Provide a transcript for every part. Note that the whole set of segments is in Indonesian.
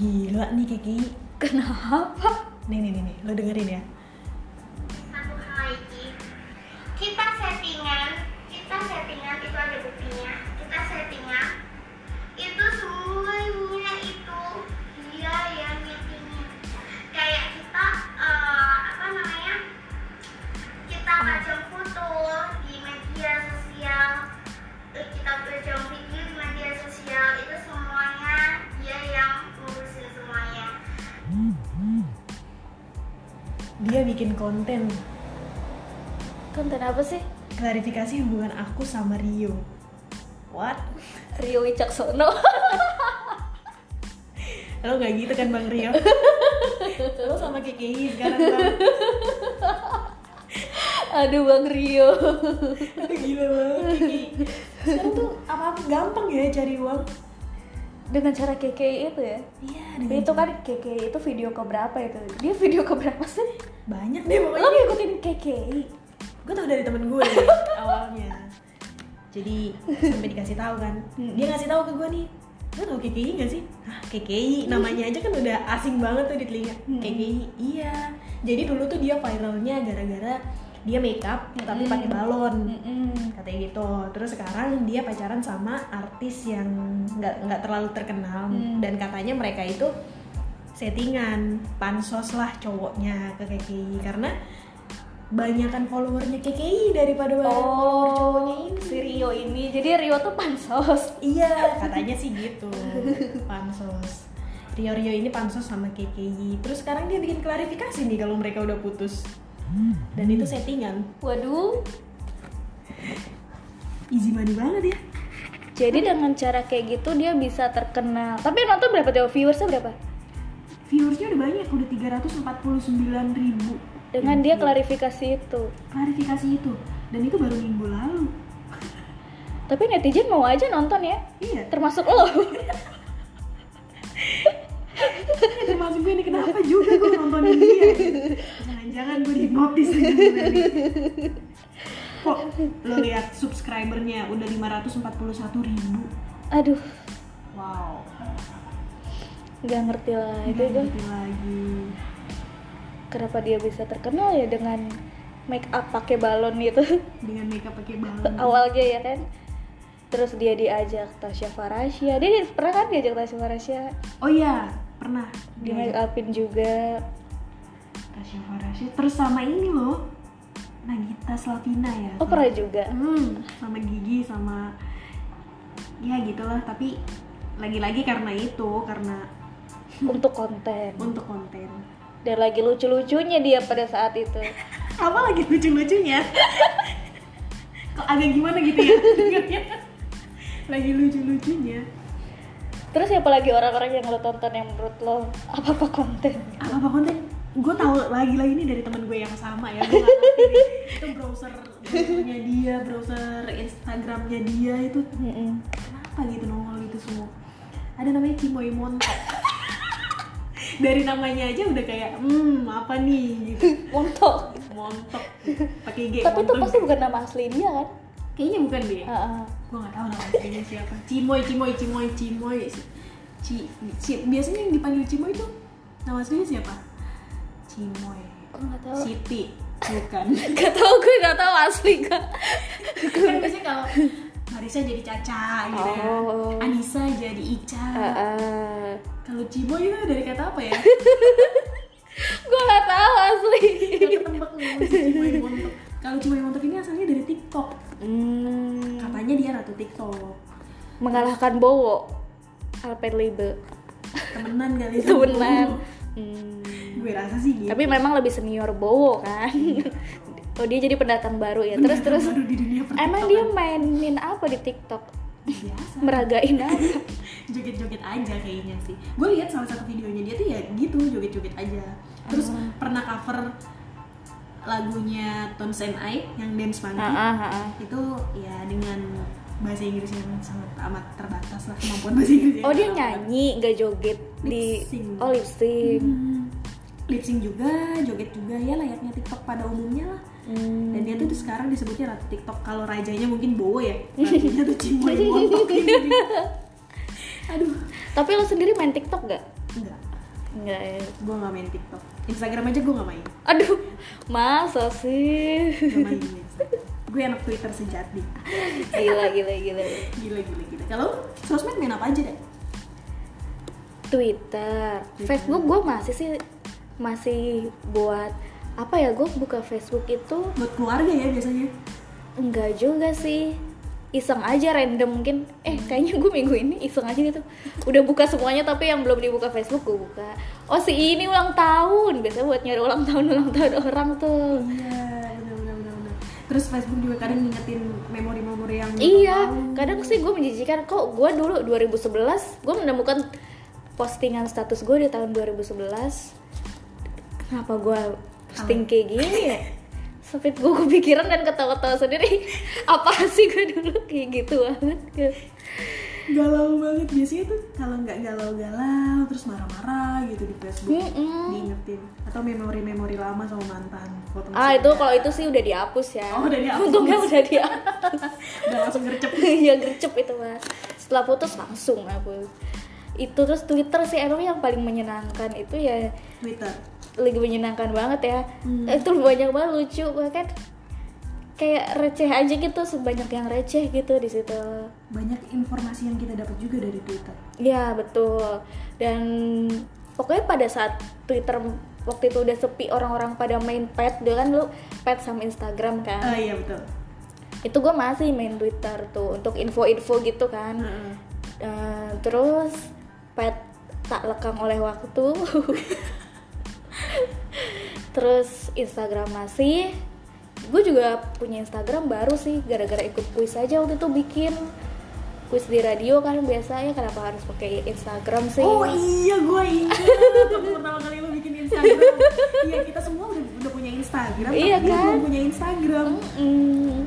Gila nih Kiki. Kenapa? Nih nih nih nih, lo dengerin ya. Dia bikin konten Konten apa sih? klarifikasi hubungan aku sama Rio. What? Rio Wicaksono. Lo nggak gitu kan Bang Rio? Lo sama KKI sekarang Bang. Aduh Bang Rio. Gila banget Kiki. Sekarang tuh apa-apa gampang ya cari uang. Dengan cara KKI itu ya. Iya, itu kan KKI itu video ke berapa itu? Dia video ke berapa sih? banyak deh Lo pokoknya. ngikutin KKI? gue tau dari temen gue awalnya jadi sampai dikasih tahu kan dia ngasih tahu ke gue nih lo tau KKI gak sih ah KKI namanya aja kan udah asing banget tuh di telinga KKI iya jadi dulu tuh dia viralnya gara-gara dia makeup tapi pakai balon. Mm-mm. katanya gitu. Terus sekarang dia pacaran sama artis yang nggak nggak terlalu terkenal. Hmm. dan katanya mereka itu settingan pansos lah cowoknya ke KKI karena banyakan followernya KKI daripada follower cowoknya ini. Oh, si Rio ini. Jadi Rio tuh pansos. iya katanya sih gitu. Pansos. Rio Rio ini pansos sama KKI terus sekarang dia bikin klarifikasi nih kalau mereka udah putus dan itu settingan Waduh. easy money banget ya Jadi dengan cara kayak gitu dia bisa terkenal. Tapi yang nonton berapa tuh? Viewersnya berapa? viewersnya udah banyak udah 349 ribu Dengan dia klarifikasi itu. klarifikasi itu dan itu baru minggu lalu Tapi netizen mau aja nonton ya. iya Termasuk lo. ya, termasuk gue ini kenapa juga gue nontonin dia jangan-jangan gue dihipnotis kok lo lihat subscribernya udah 541 ribu? Aduh, wow. Nggak ngerti lah itu ngerti lagi. Kenapa dia bisa terkenal ya dengan make up pakai balon gitu. dengan makeup pakai balon. Awalnya ya kan. Terus dia diajak Tasya Farasya. Dia di- pernah kan diajak Tasya Farasya? Oh iya pernah. Di make upin juga. Tasya Farasya. Terus sama ini loh Nagita Slavina ya. Oh pernah juga. Hmm, sama Gigi sama ya gitulah. Tapi lagi-lagi karena itu karena Untuk konten. untuk konten. Dan lagi lucu-lucunya dia pada saat itu. apa lagi lucu-lucunya? Kok agak gimana gitu ya? Lagi lucu-lucunya. Terus siapa lagi orang-orang yang lo tonton yang menurut lo? Apa-apa konten? apa apa konten gue tahu lagi-lagi ini dari teman gue yang sama ya gue itu browser browsernya dia browser Instagramnya dia itu. Mm-mm. kenapa gitu nongol gitu semua? Ada namanya Cimoy Montok dari namanya aja udah kayak hmm apa nih? Gitu. Montok. montok. Pakai G Tapi itu montok. pasti bukan nama asli dia kan? kayaknya bukan deh. Heeh. gue nggak tahu nama aslinya siapa. Cimoy Cimoy Cimoy Cimoy. Ci, Ci- biasanya yang dipanggil Cimoy itu nama aslinya siapa Cimoy Gue nggak tahu. Siti bukan Gak tau gue gak tahu asli kan. kan biasanya kalau Marisa jadi Caca gitu ya Oh. Anissa jadi Ica Heeh. kalau Cimoy itu dari kata apa ya gue gak tahu asli. Gak ketembak nih Cimoy Montok kalau Cimoy Montok ini asalnya dari TikTok Hmm. katanya dia ratu TikTok Mengalahkan Bowo. Alpenlibe. temenan kali Temenan. Hmm. Gue rasa sih gitu Tapi memang lebih senior Bowo kan. Oh dia jadi pendatang baru ya. Terus terus. baru di dunia Emang dia mainin apa di TikTok? biasa Meragain apa? joget-joget aja kayaknya sih gue lihat salah satu videonya dia tuh ya gitu joget-joget aja terus Oh. pernah cover lagunya Tones and I yang Dance Monkey Ah, ah, ah. itu ya dengan bahasa Inggris yang sangat amat terbatas lah kemampuan bahasa Inggris Oh dia nyanyi, nggak joget di Lip oh lip sync. hmm. Lip sync juga joget juga ya layaknya TikTok pada umumnya lah. Hmm. dan dia tuh sekarang disebutnya ratu TikTok kalau rajanya mungkin Bowo ya. Ratunya tuh Cimoy aduh. Tapi lo sendiri main TikTok gak? enggak Enggak ya. gue nggak main TikTok. Instagram aja gue nggak main. Aduh, masa sih? nggak main Instagram. Gue anak Twitter sejati Gila, gila, gila. gila gila gila. Kalau sosmed main apa aja deh Twitter, Facebook gue masih sih masih buat apa ya gue buka Facebook itu buat keluarga ya biasanya? Enggak juga sih. Iseng aja random mungkin. Eh kayaknya gue minggu ini iseng aja gitu. Udah buka semuanya tapi yang belum dibuka Facebook gue buka. Oh si ini ulang tahun. Biasanya buat nyari ulang tahun ulang tahun orang tuh. Iya benar benar benar terus Facebook juga kadang ngingetin memori-memori yang iya tahu. kadang sih gue menjijikan. Kok gue dulu 2011 gue menemukan postingan status gue di tahun 2011 kenapa gue posting kayak gini ya? Sampai gue kepikiran dan ketawa-ketawa sendiri. Apa sih gue dulu kayak gitu banget galau banget. Biasanya tuh kalau nggak galau-galau terus marah-marah gitu di Facebook Mm-mm. diingetin. Atau memori-memori lama sama mantan foto ah itu kalau itu sih udah dihapus ya. Oh, udah dihapus. untungnya udah dihapus. Udah langsung gercep. Iya gercep itu mas. Setelah putus langsung hapus itu terus Twitter sih emang yang paling menyenangkan itu ya Twitter lagi menyenangkan banget ya. Hmm. itu banyak banget lucu bahkan kayak receh aja gitu sebanyak yang receh gitu di situ. Banyak informasi yang kita dapat juga dari Twitter. Ya betul. Dan pokoknya pada saat Twitter waktu itu udah sepi orang-orang pada main pet dia kan lu pet sama Instagram kan. Ah iya betul. Itu gue masih main Twitter tuh untuk info-info gitu kan. Heeh. Eh, terus pet tak lekang oleh waktu terus Instagram masih gue juga punya Instagram baru sih gara-gara ikut kuis aja waktu itu bikin kuis di radio kan biasanya kenapa harus pakai Instagram sih Oh iya, gue ingat pertama kali lo bikin Instagram. iya kita semua udah, udah punya Instagram, Iya tapi kan? belum punya Instagram. Mm,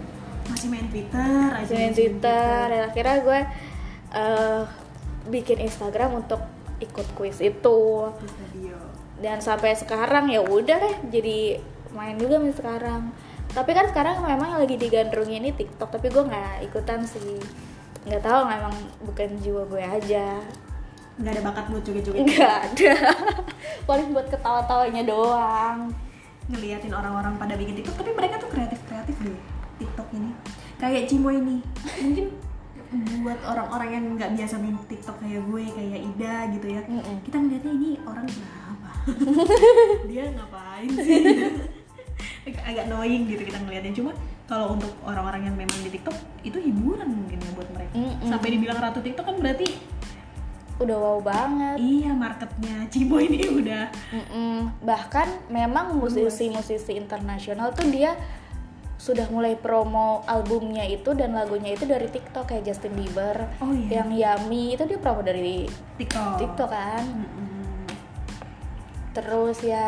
Masih main Twitter, aja masih main Twitter dan akhirnya gue eh, bikin Instagram untuk ikut kuis itu radio. Dan sampai sekarang ya udah deh jadi main juga nih sekarang tapi kan sekarang memang yang lagi digandrungi ini TikTok tapi gue nggak ikutan sih nggak tahu memang bukan jiwa gue aja Nggak ada bakat buat joget-joget. nggak ada paling buat ketawa-tawanya doang Ngeliatin orang-orang pada bikin TikTok, tapi mereka tuh kreatif-kreatif deh TikTok ini. Kayak Cimo ini, mungkin buat orang-orang yang nggak biasa main TikTok kayak gue, kayak Ida gitu ya. Mm-mm. Kita ngeliatnya ini orang? Dia ngapain sih? Agak- agak annoying gitu kita ngeliatnya cuma kalau untuk orang-orang yang memang di TikTok itu hiburan mungkin ya buat mereka Mm-mm. sampai dibilang ratu TikTok kan berarti udah wow banget iya marketnya Cimo ini udah Mm-mm. bahkan memang musisi-musisi internasional tuh dia sudah mulai promo albumnya itu dan lagunya itu dari TikTok kayak Justin Bieber Oh, iya. yang Yummy itu dia promo dari TikTok TikTok kan Mm-mm. Terus ya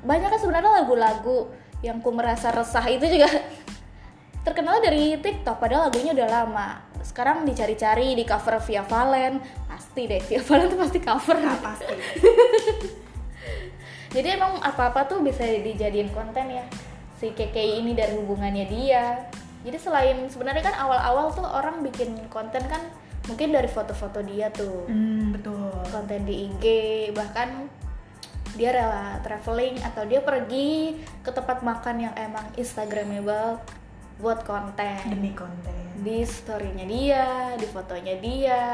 banyak kan sebenarnya lagu-lagu yang ku merasa resah itu juga terkenal dari TikTok padahal lagunya udah lama. Sekarang dicari-cari di cover Via Valen. Pasti deh Via Valen tuh pasti cover. Nah, pasti. Jadi emang apa-apa tuh bisa dijadiin konten ya si KKI ini dari hubungannya dia. Jadi selain sebenarnya kan awal-awal tuh orang bikin konten kan mungkin dari foto-foto dia tuh. Hmm, betul. Konten di IG bahkan dia rela traveling atau dia pergi ke tempat makan yang emang instagramable buat konten. Demi konten. Di storynya dia di fotonya dia.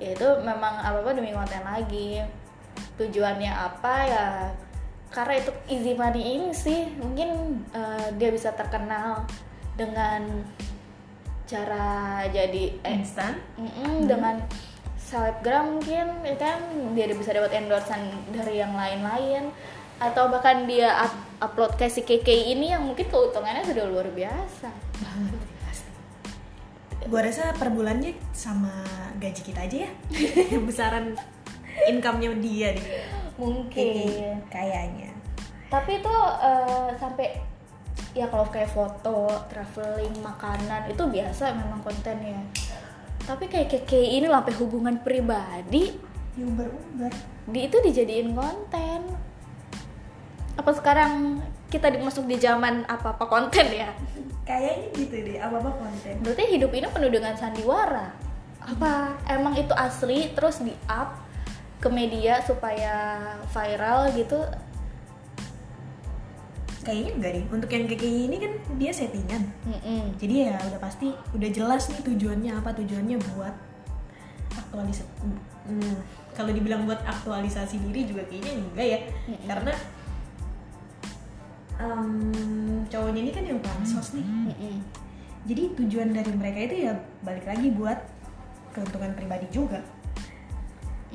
Ya itu memang apa apa demi konten lagi. Tujuannya apa ya? Karena itu easy money ini sih. Mungkin eh, dia bisa terkenal dengan cara jadi eh, instan? Mm-mm, dengan selebgram mungkin ya kan? Dia bisa dapat endorsean dari yang lain-lain. Atau bahkan dia up- upload kayak si KK ini yang mungkin keuntungannya sudah luar biasa. Banget gue rasa per bulannya sama gaji kita aja ya. Besaran income-nya dia deh mungkin. Kayaknya. Tapi itu eh, sampai ya kalau kayak foto traveling makanan itu biasa memang kontennya tapi kayak KK ini sampai hubungan pribadi. Uber uber di itu dijadiin konten. Apa sekarang kita dimasuk di zaman apa apa konten ya? Kayaknya gitu deh apa apa konten. Berarti hidup ini penuh dengan sandiwara. Apa emang itu asli terus di up ke media supaya viral gitu kayaknya enggak deh. Untuk yang kayak ini kan dia settingan. Mm-mm. jadi ya udah pasti udah jelas nih tujuannya apa tujuannya buat aktualisasi hmm, kalau dibilang buat aktualisasi diri juga kayaknya enggak ya. Mm-mm. karena em, cowoknya ini kan yang pansos nih. Mm-mm. jadi tujuan dari mereka itu ya balik lagi buat keuntungan pribadi juga.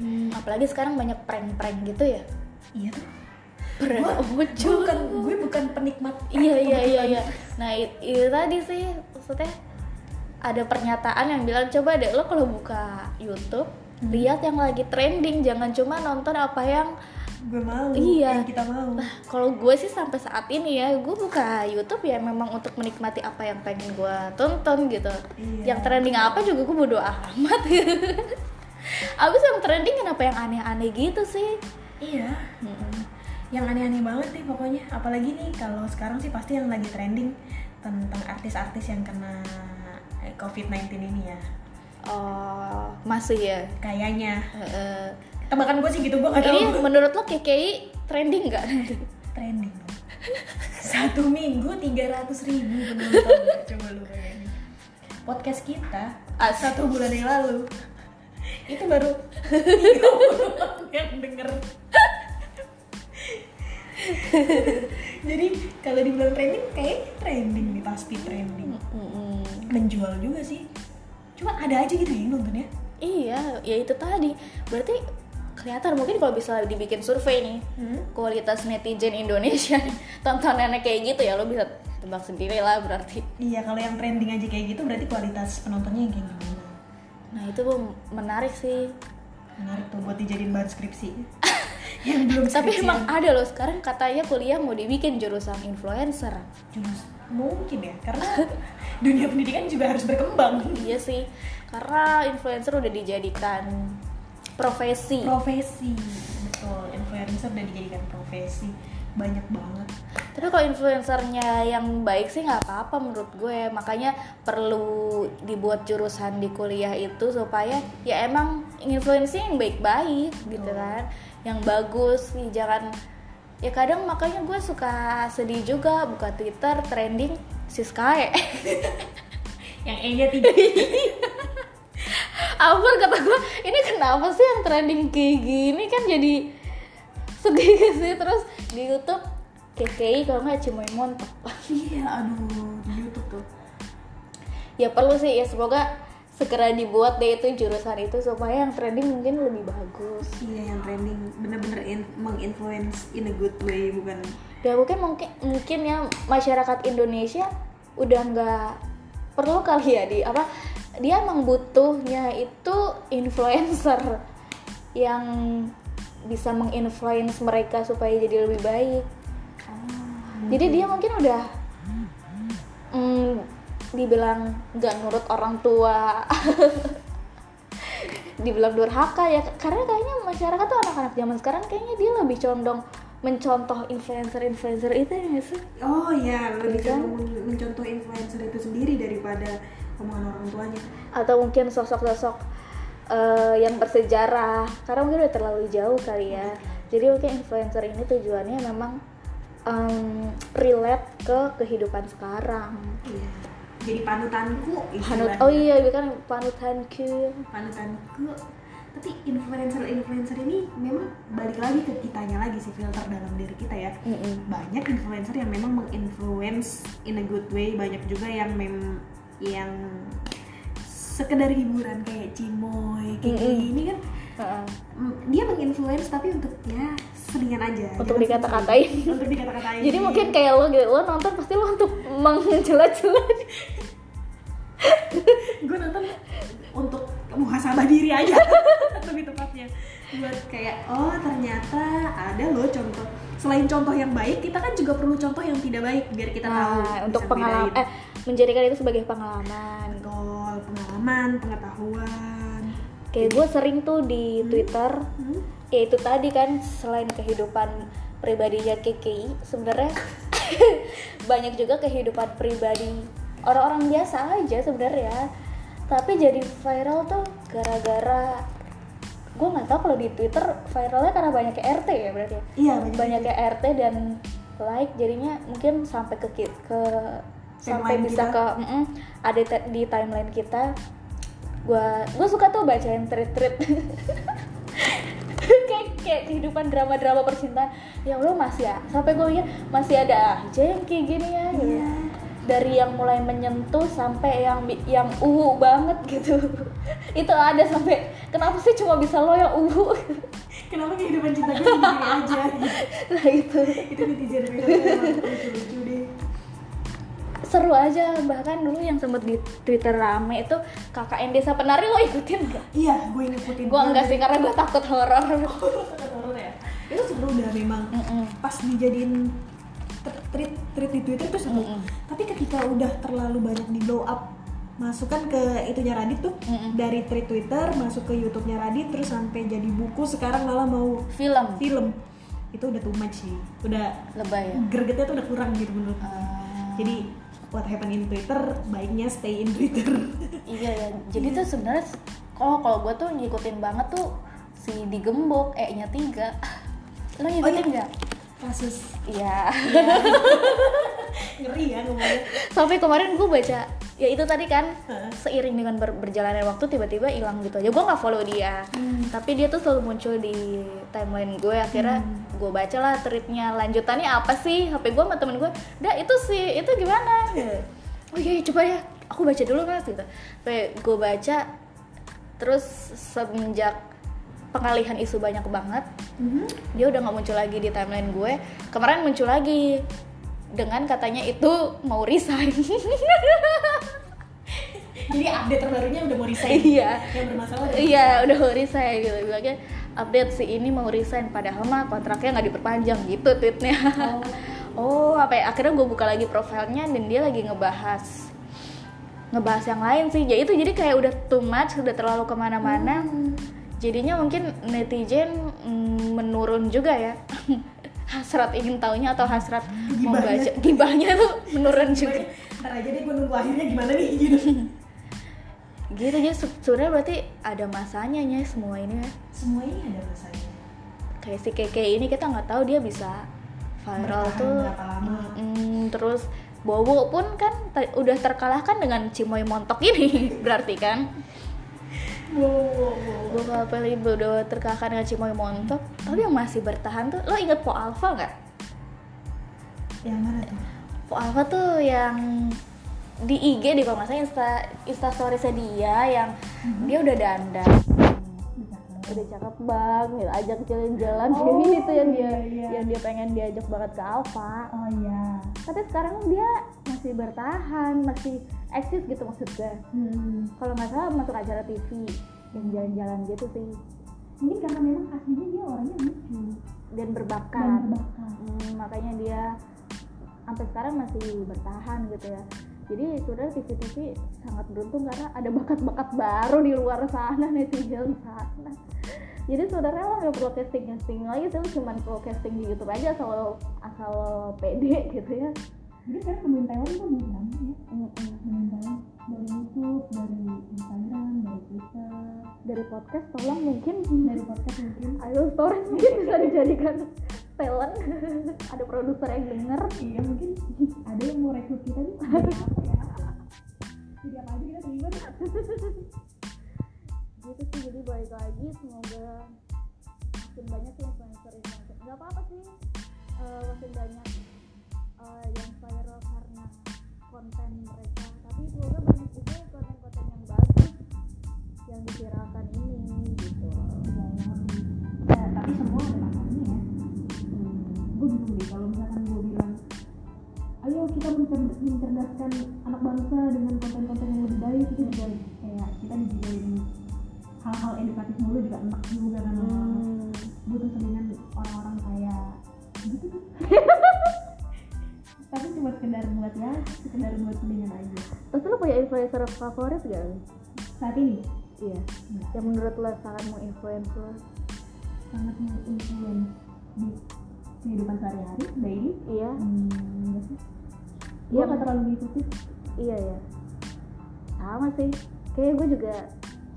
Hmm, apalagi sekarang banyak prank-prank gitu ya? Iya tuh Gue bukan gue bukan penikmat iya iya iya iya nah i- itu tadi sih maksudnya ada pernyataan yang bilang coba deh lo kalau buka YouTube Hmm. lihat yang lagi trending jangan cuma nonton apa yang gue mau Iya. yang kita mau Nah, kalau gue sih sampai saat ini ya, gue buka YouTube ya memang untuk menikmati apa yang pengen gue tonton gitu. Iya. Yang trending apa juga gue bodo amat. Abis yang trending kenapa yang aneh-aneh gitu sih? iya Mm-mm. Yang aneh-aneh banget nih pokoknya apalagi nih kalau sekarang sih pasti yang lagi trending tentang artis-artis yang kena eh, COVID-19 ini ya Oh, masih ya. kayaknya Heeh. tebakan gue sih gitu gue gak ini menurut lo KKI trending nggak? trending satu minggu 300 ribu penonton coba lu bayangin podcast kita Asik. satu bulan yang lalu itu baru 30 orang yang denger jadi kalau dibilang trending kayak trending nih pasti trending. Mm-mm. menjual juga sih. Cuma ada aja gitu ya yang nonton ya. Iya, ya itu tadi. Berarti kelihatan mungkin kalau bisa dibikin survei nih. Hmm? kualitas netizen Indonesia tontonannya kayak gitu ya lo bisa tebak sendiri lah berarti. Iya kalau yang trending aja kayak gitu berarti kualitas penontonnya yang kayak gimana? Nah itu menarik sih. Menarik tuh buat dijadiin bahan skripsi yang belum tapi emang ada loh sekarang katanya kuliah mau dibikin jurusan influencer. Jurus mungkin ya karena dunia pendidikan juga harus berkembang. Iya sih karena influencer udah dijadikan profesi. Profesi betul. Influencer udah dijadikan profesi. Banyak banget. Tapi kalau influencernya yang baik sih nggak apa-apa menurut gue. Makanya perlu dibuat jurusan di kuliah itu supaya ya emang influencing yang baik-baik gitu kan yang bagus sih jangan ya kadang makanya gue suka sedih juga buka twitter trending Siskae yang E nya tiga. Ampun kata gue ini kenapa sih yang trending kayak gini? Kan jadi sedih sih terus di YouTube KKI kalau nggak Cimoy Montok. Iya aduh di YouTube tuh. Ya perlu sih ya semoga segera dibuat deh itu jurusan itu supaya yang trending mungkin lebih bagus. Iya yang trending bener-bener in- menginfluence in a good way bukan? Ya mungkin mungkin mungkin ya masyarakat Indonesia udah nggak perlu kali ya di apa dia emang butuhnya itu influencer yang bisa menginfluence mereka supaya jadi lebih baik. Jadi dia mungkin udah mm, dibilang nggak nurut orang tua. Dibilang durhaka ya karena kayaknya masyarakat tuh anak-anak zaman sekarang kayaknya dia lebih condong mencontoh influencer-influencer itu ya sih? Oh iya lebih Kan? men- mencontoh influencer itu sendiri daripada omongan orang tuanya. Atau mungkin sosok-sosok eh, yang bersejarah karena mungkin udah terlalu jauh kali ya. Jadi mungkin influencer ini tujuannya memang em, relate ke kehidupan sekarang. Iya jadi panutanku Panut, istilahnya. oh iya kan panutanku panutanku tapi influencer influencer ini memang balik lagi ke kitanya lagi sih filter dalam diri kita ya Mm-mm. banyak influencer yang memang menginfluence in a good way banyak juga yang mem yang sekedar hiburan kayak cimoy kayak Mm-mm. gini kan Heeh. mm, dia menginfluence tapi untuk ya selingan aja Untuk dikata-katain. untuk dikata-katain. Jadi mungkin kayak lo gitu lo nonton pasti lo untuk mencela-cela gue nonton untuk muhasabah diri aja lebih tepatnya. Buat kayak oh ternyata ada loh contoh. Selain contoh yang baik kita kan juga perlu contoh yang tidak baik biar kita tahu nah, untuk bisa pengalaman eh menjadikan itu sebagai pengalaman. Betul pengalaman pengetahuan. Kayak gue sering tuh di Twitter Hmm? Ya itu tadi kan selain kehidupan pribadinya KKI sebenarnya banyak juga kehidupan pribadi orang-orang biasa aja sebenarnya. Tapi jadi viral tuh gara-gara gue nggak tahu kalau di Twitter viralnya karena banyak RT ya berarti ya? Iya banyak RT dan like jadinya mungkin sampai ke ke sampai Timeline bisa kita. ke mm-mm, ada te- di timeline kita. Gua gue suka tuh bacain tweet-tweet kayak kehidupan drama-drama percintaan ya lo masih ya sampai gue ya masih ada aja yang kayak gini ya gitu. Iya. dari yang mulai menyentuh sampai yang yang uwu banget gitu. Itu ada sampai kenapa sih cuma bisa lo yang uwu? Kenapa kehidupan cinta gue gini aja nah itu itu netizen lucu-lucu deh seru aja bahkan dulu yang sempet di Twitter rame itu KKN Desa Penari lo ikutin gak? iya gue ngikutin Gue enggak sih karena gue takut horor. Horor ya itu seru udah memang Mm-mm. pas dijadiin tweet tweet di Twitter tuh seru Mm-mm. tapi ketika udah terlalu banyak di blow up masukkan ke itunya Radit tuh Mm-mm. dari tweet Twitter masuk ke YouTube-nya Radit terus sampai jadi buku sekarang malah mau Film film itu udah too much sih udah lebay ya. gregetnya tuh udah kurang gitu menurut. Ah, jadi what happen in Twitter baiknya stay in Twitter iya ya. Jadi tuh sebenarnya kalau kalau gue tuh ngikutin banget tuh si digembok E-nya tiga. Lo ngikutin iya. nggak? kasus Iya. ngeri ya ngomongnya Sampai kemarin gue baca ya itu tadi kan seiring dengan ber- berjalannya waktu tiba-tiba hilang gitu aja. Gue nggak follow dia. Hmm. tapi dia tuh selalu muncul di timeline gue akhirnya Hmm. gue baca lah tweetnya lanjutannya apa sih HP gue sama temen gue dah itu sih itu gimana oh iya iya, coba ya aku baca dulu mas gitu sampai gue baca terus semenjak pengalihan isu banyak banget Mhm. dia udah nggak muncul lagi di timeline gue kemarin muncul lagi dengan katanya itu mau resign jadi update terbarunya udah mau resign Iya. yang bermasalah udah Iya, udah mau resign gitu. Bilangnya update si ini mau resign padahal mah kontraknya nggak diperpanjang gitu tweetnya. Oh, apa ya? Akhirnya gue buka lagi profilnya dan dia lagi ngebahas ngebahas yang lain sih. Jadi itu jadi kayak udah too much, udah terlalu ke mana-mana. Hmm. Jadinya mungkin netizen mm, menurun juga ya. hasrat ingin taunya atau hasrat mau Gibahnya. baca gibahnya tuh menurun juga. ntar aja deh gue nunggu akhirnya gimana nih gitu Gitu se- sebenarnya berarti ada masanya ya semua ini ya. semua ini ada masanya kayak si Keke ini kita nggak tahu dia bisa viral Bertahan tuh lama. Mm, terus Bowo pun kan udah terkalahkan dengan Cimoy Montok ini berarti kan wow wow wow Apel ibu udah terkalahkan dengan Cimoy Montok. Tapi yang masih bertahan tuh lo inget Po Alpha nggak? Yang mana tuh? Po Alpha tuh yang di IG di kalau nggak salah Insta Insta Storiesnya dia yang dia udah dandan. Udah cakep bang gitu, ajak jalan-jalan. Oh, kayak gitu yang dia iya, iya. yang dia pengen diajak banget ke Alfa oh iya. Tapi sekarang dia masih bertahan masih eksis gitu maksud gue hmm. kalau nggak salah masuk acara TV yang jalan-jalan gitu sih. Mungkin karena memang aslinya dia orangnya lucu. Dan berbakat. Dan berbakat. Hmm, makanya dia sampai sekarang masih bertahan gitu ya. Jadi saudara TV-TV sangat beruntung karena ada bakat-bakat baru di luar sana netizen sana. Jadi saudara lo nggak perlu casting casting lagi sih lo cuman perlu casting di YouTube aja asal asal pede gitu ya jadi sekarang nemuin Taiwan tuh belum lama ya. Mm-mm. nemuin Taiwan dari YouTube dari Instagram dari Twitter. Dari podcast tolong mungkin. Dari podcast mungkin. Ayo stories mungkin bisa dijadikan talent. Ada produser yang denger. Iya mungkin ada yang mau rekrut kita nih. Jadi apa ya? Jadi apa aja kita terima gitu sih jadi balik lagi semoga makin banyak sih influencer influencer nggak apa apa sih. Eh, makin banyak eh, yang viral karena konten mereka tapi semoga banyak juga konten-konten yang bagus yang diviralkan ini gitu Ya, tapi semua ada masanya ya. Gue bingung deh kalau misalkan gue bilang, ayo kita mencer- mencerdaskan influencer favorit gak saat ini? Iya. Nggak. yang menurut lo sangat mau influence lo? Sangat menginfluence di kehidupan sehari-hari daily? Iya. Hmm, enggak sih. Gue Iya. gak terlalu ngikutin. Iya ya sama sih. Kayak gue juga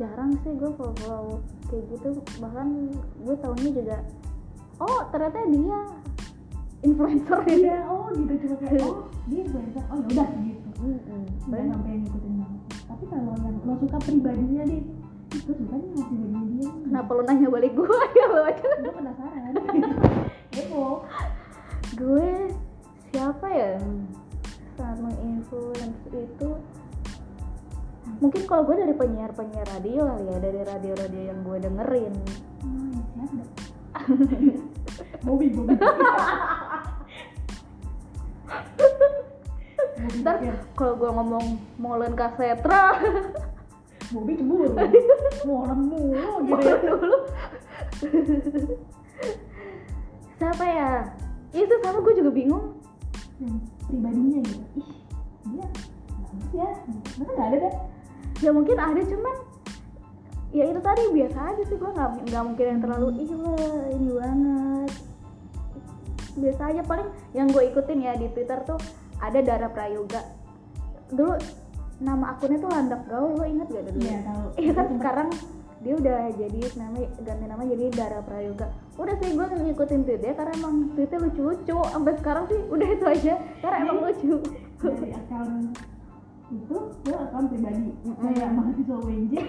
jarang sih gue follow follow kayak gitu. Bahkan gue tahunya juga oh ternyata dia influencer. Iya oh gitu cuma kayak oh dia influencer. Oh ya udah gitu Mm-mm. nggak Paling sampai ngikutin banget. Tapi kalau yang lo suka pribadinya deh lo suka nih sama pribadinya dia. Kenapa lu nanya balik gue ya lo aja gue penasaran kepo gue siapa ya? Yang sangat menginfluence itu mungkin kalau gue dari penyiar penyiar radio kali ya dari radio radio yang gue dengerin. Oh ya Bobby Bobby ntar Pikir. kalau gue ngomong molen kasetra Bobby cemburu. Molen mulu gitu ya. Dulu siapa ya? Itu sama gue juga bingung. Yang pribadinya gitu ih dia bagus ya masa nggak ada deh. Ya mungkin ada cuman ya itu tadi biasa aja sih gue nggak nggak mungkin yang terlalu ih ini banget. Biasa aja paling yang gue ikutin ya di twitter tuh ada Dara Prayoga. Dulu nama akunnya tuh landak gaul lo inget gak dulu? Iya tahu. Iya kan? Sekarang dia udah jadi nama ganti nama jadi Dara Prayoga. Udah sih gue ngikutin tweetnya karena emang tweetnya lucu-lucu. Sampai sekarang sih udah itu aja. Karena emang lucu. dari akun itu ke akun pribadi. Mm-mm. kayak mahasiswa UNJ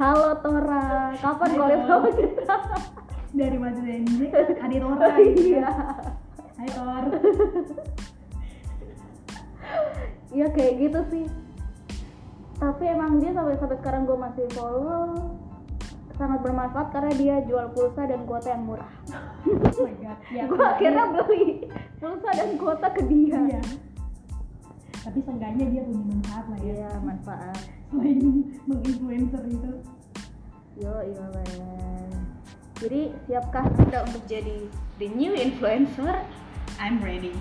halo Tora. Kapan Tora. sama kita? Dari mahasiswa UNJ Adi Tora gitu iya Hai Tor iya kayak gitu sih. Tapi emang dia sampai sampai sekarang gue masih follow. Sangat bermanfaat karena dia jual pulsa dan kuota yang murah. Oh my god. Ya gue akhirnya beli pulsa dan kuota ke dia. Iya. Tapi seenggaknya dia punya manfaat lah ya. Iya manfaat. Selain menginfluencer itu. Yo iya jadi siapkah anda untuk jadi the new influencer I'm ready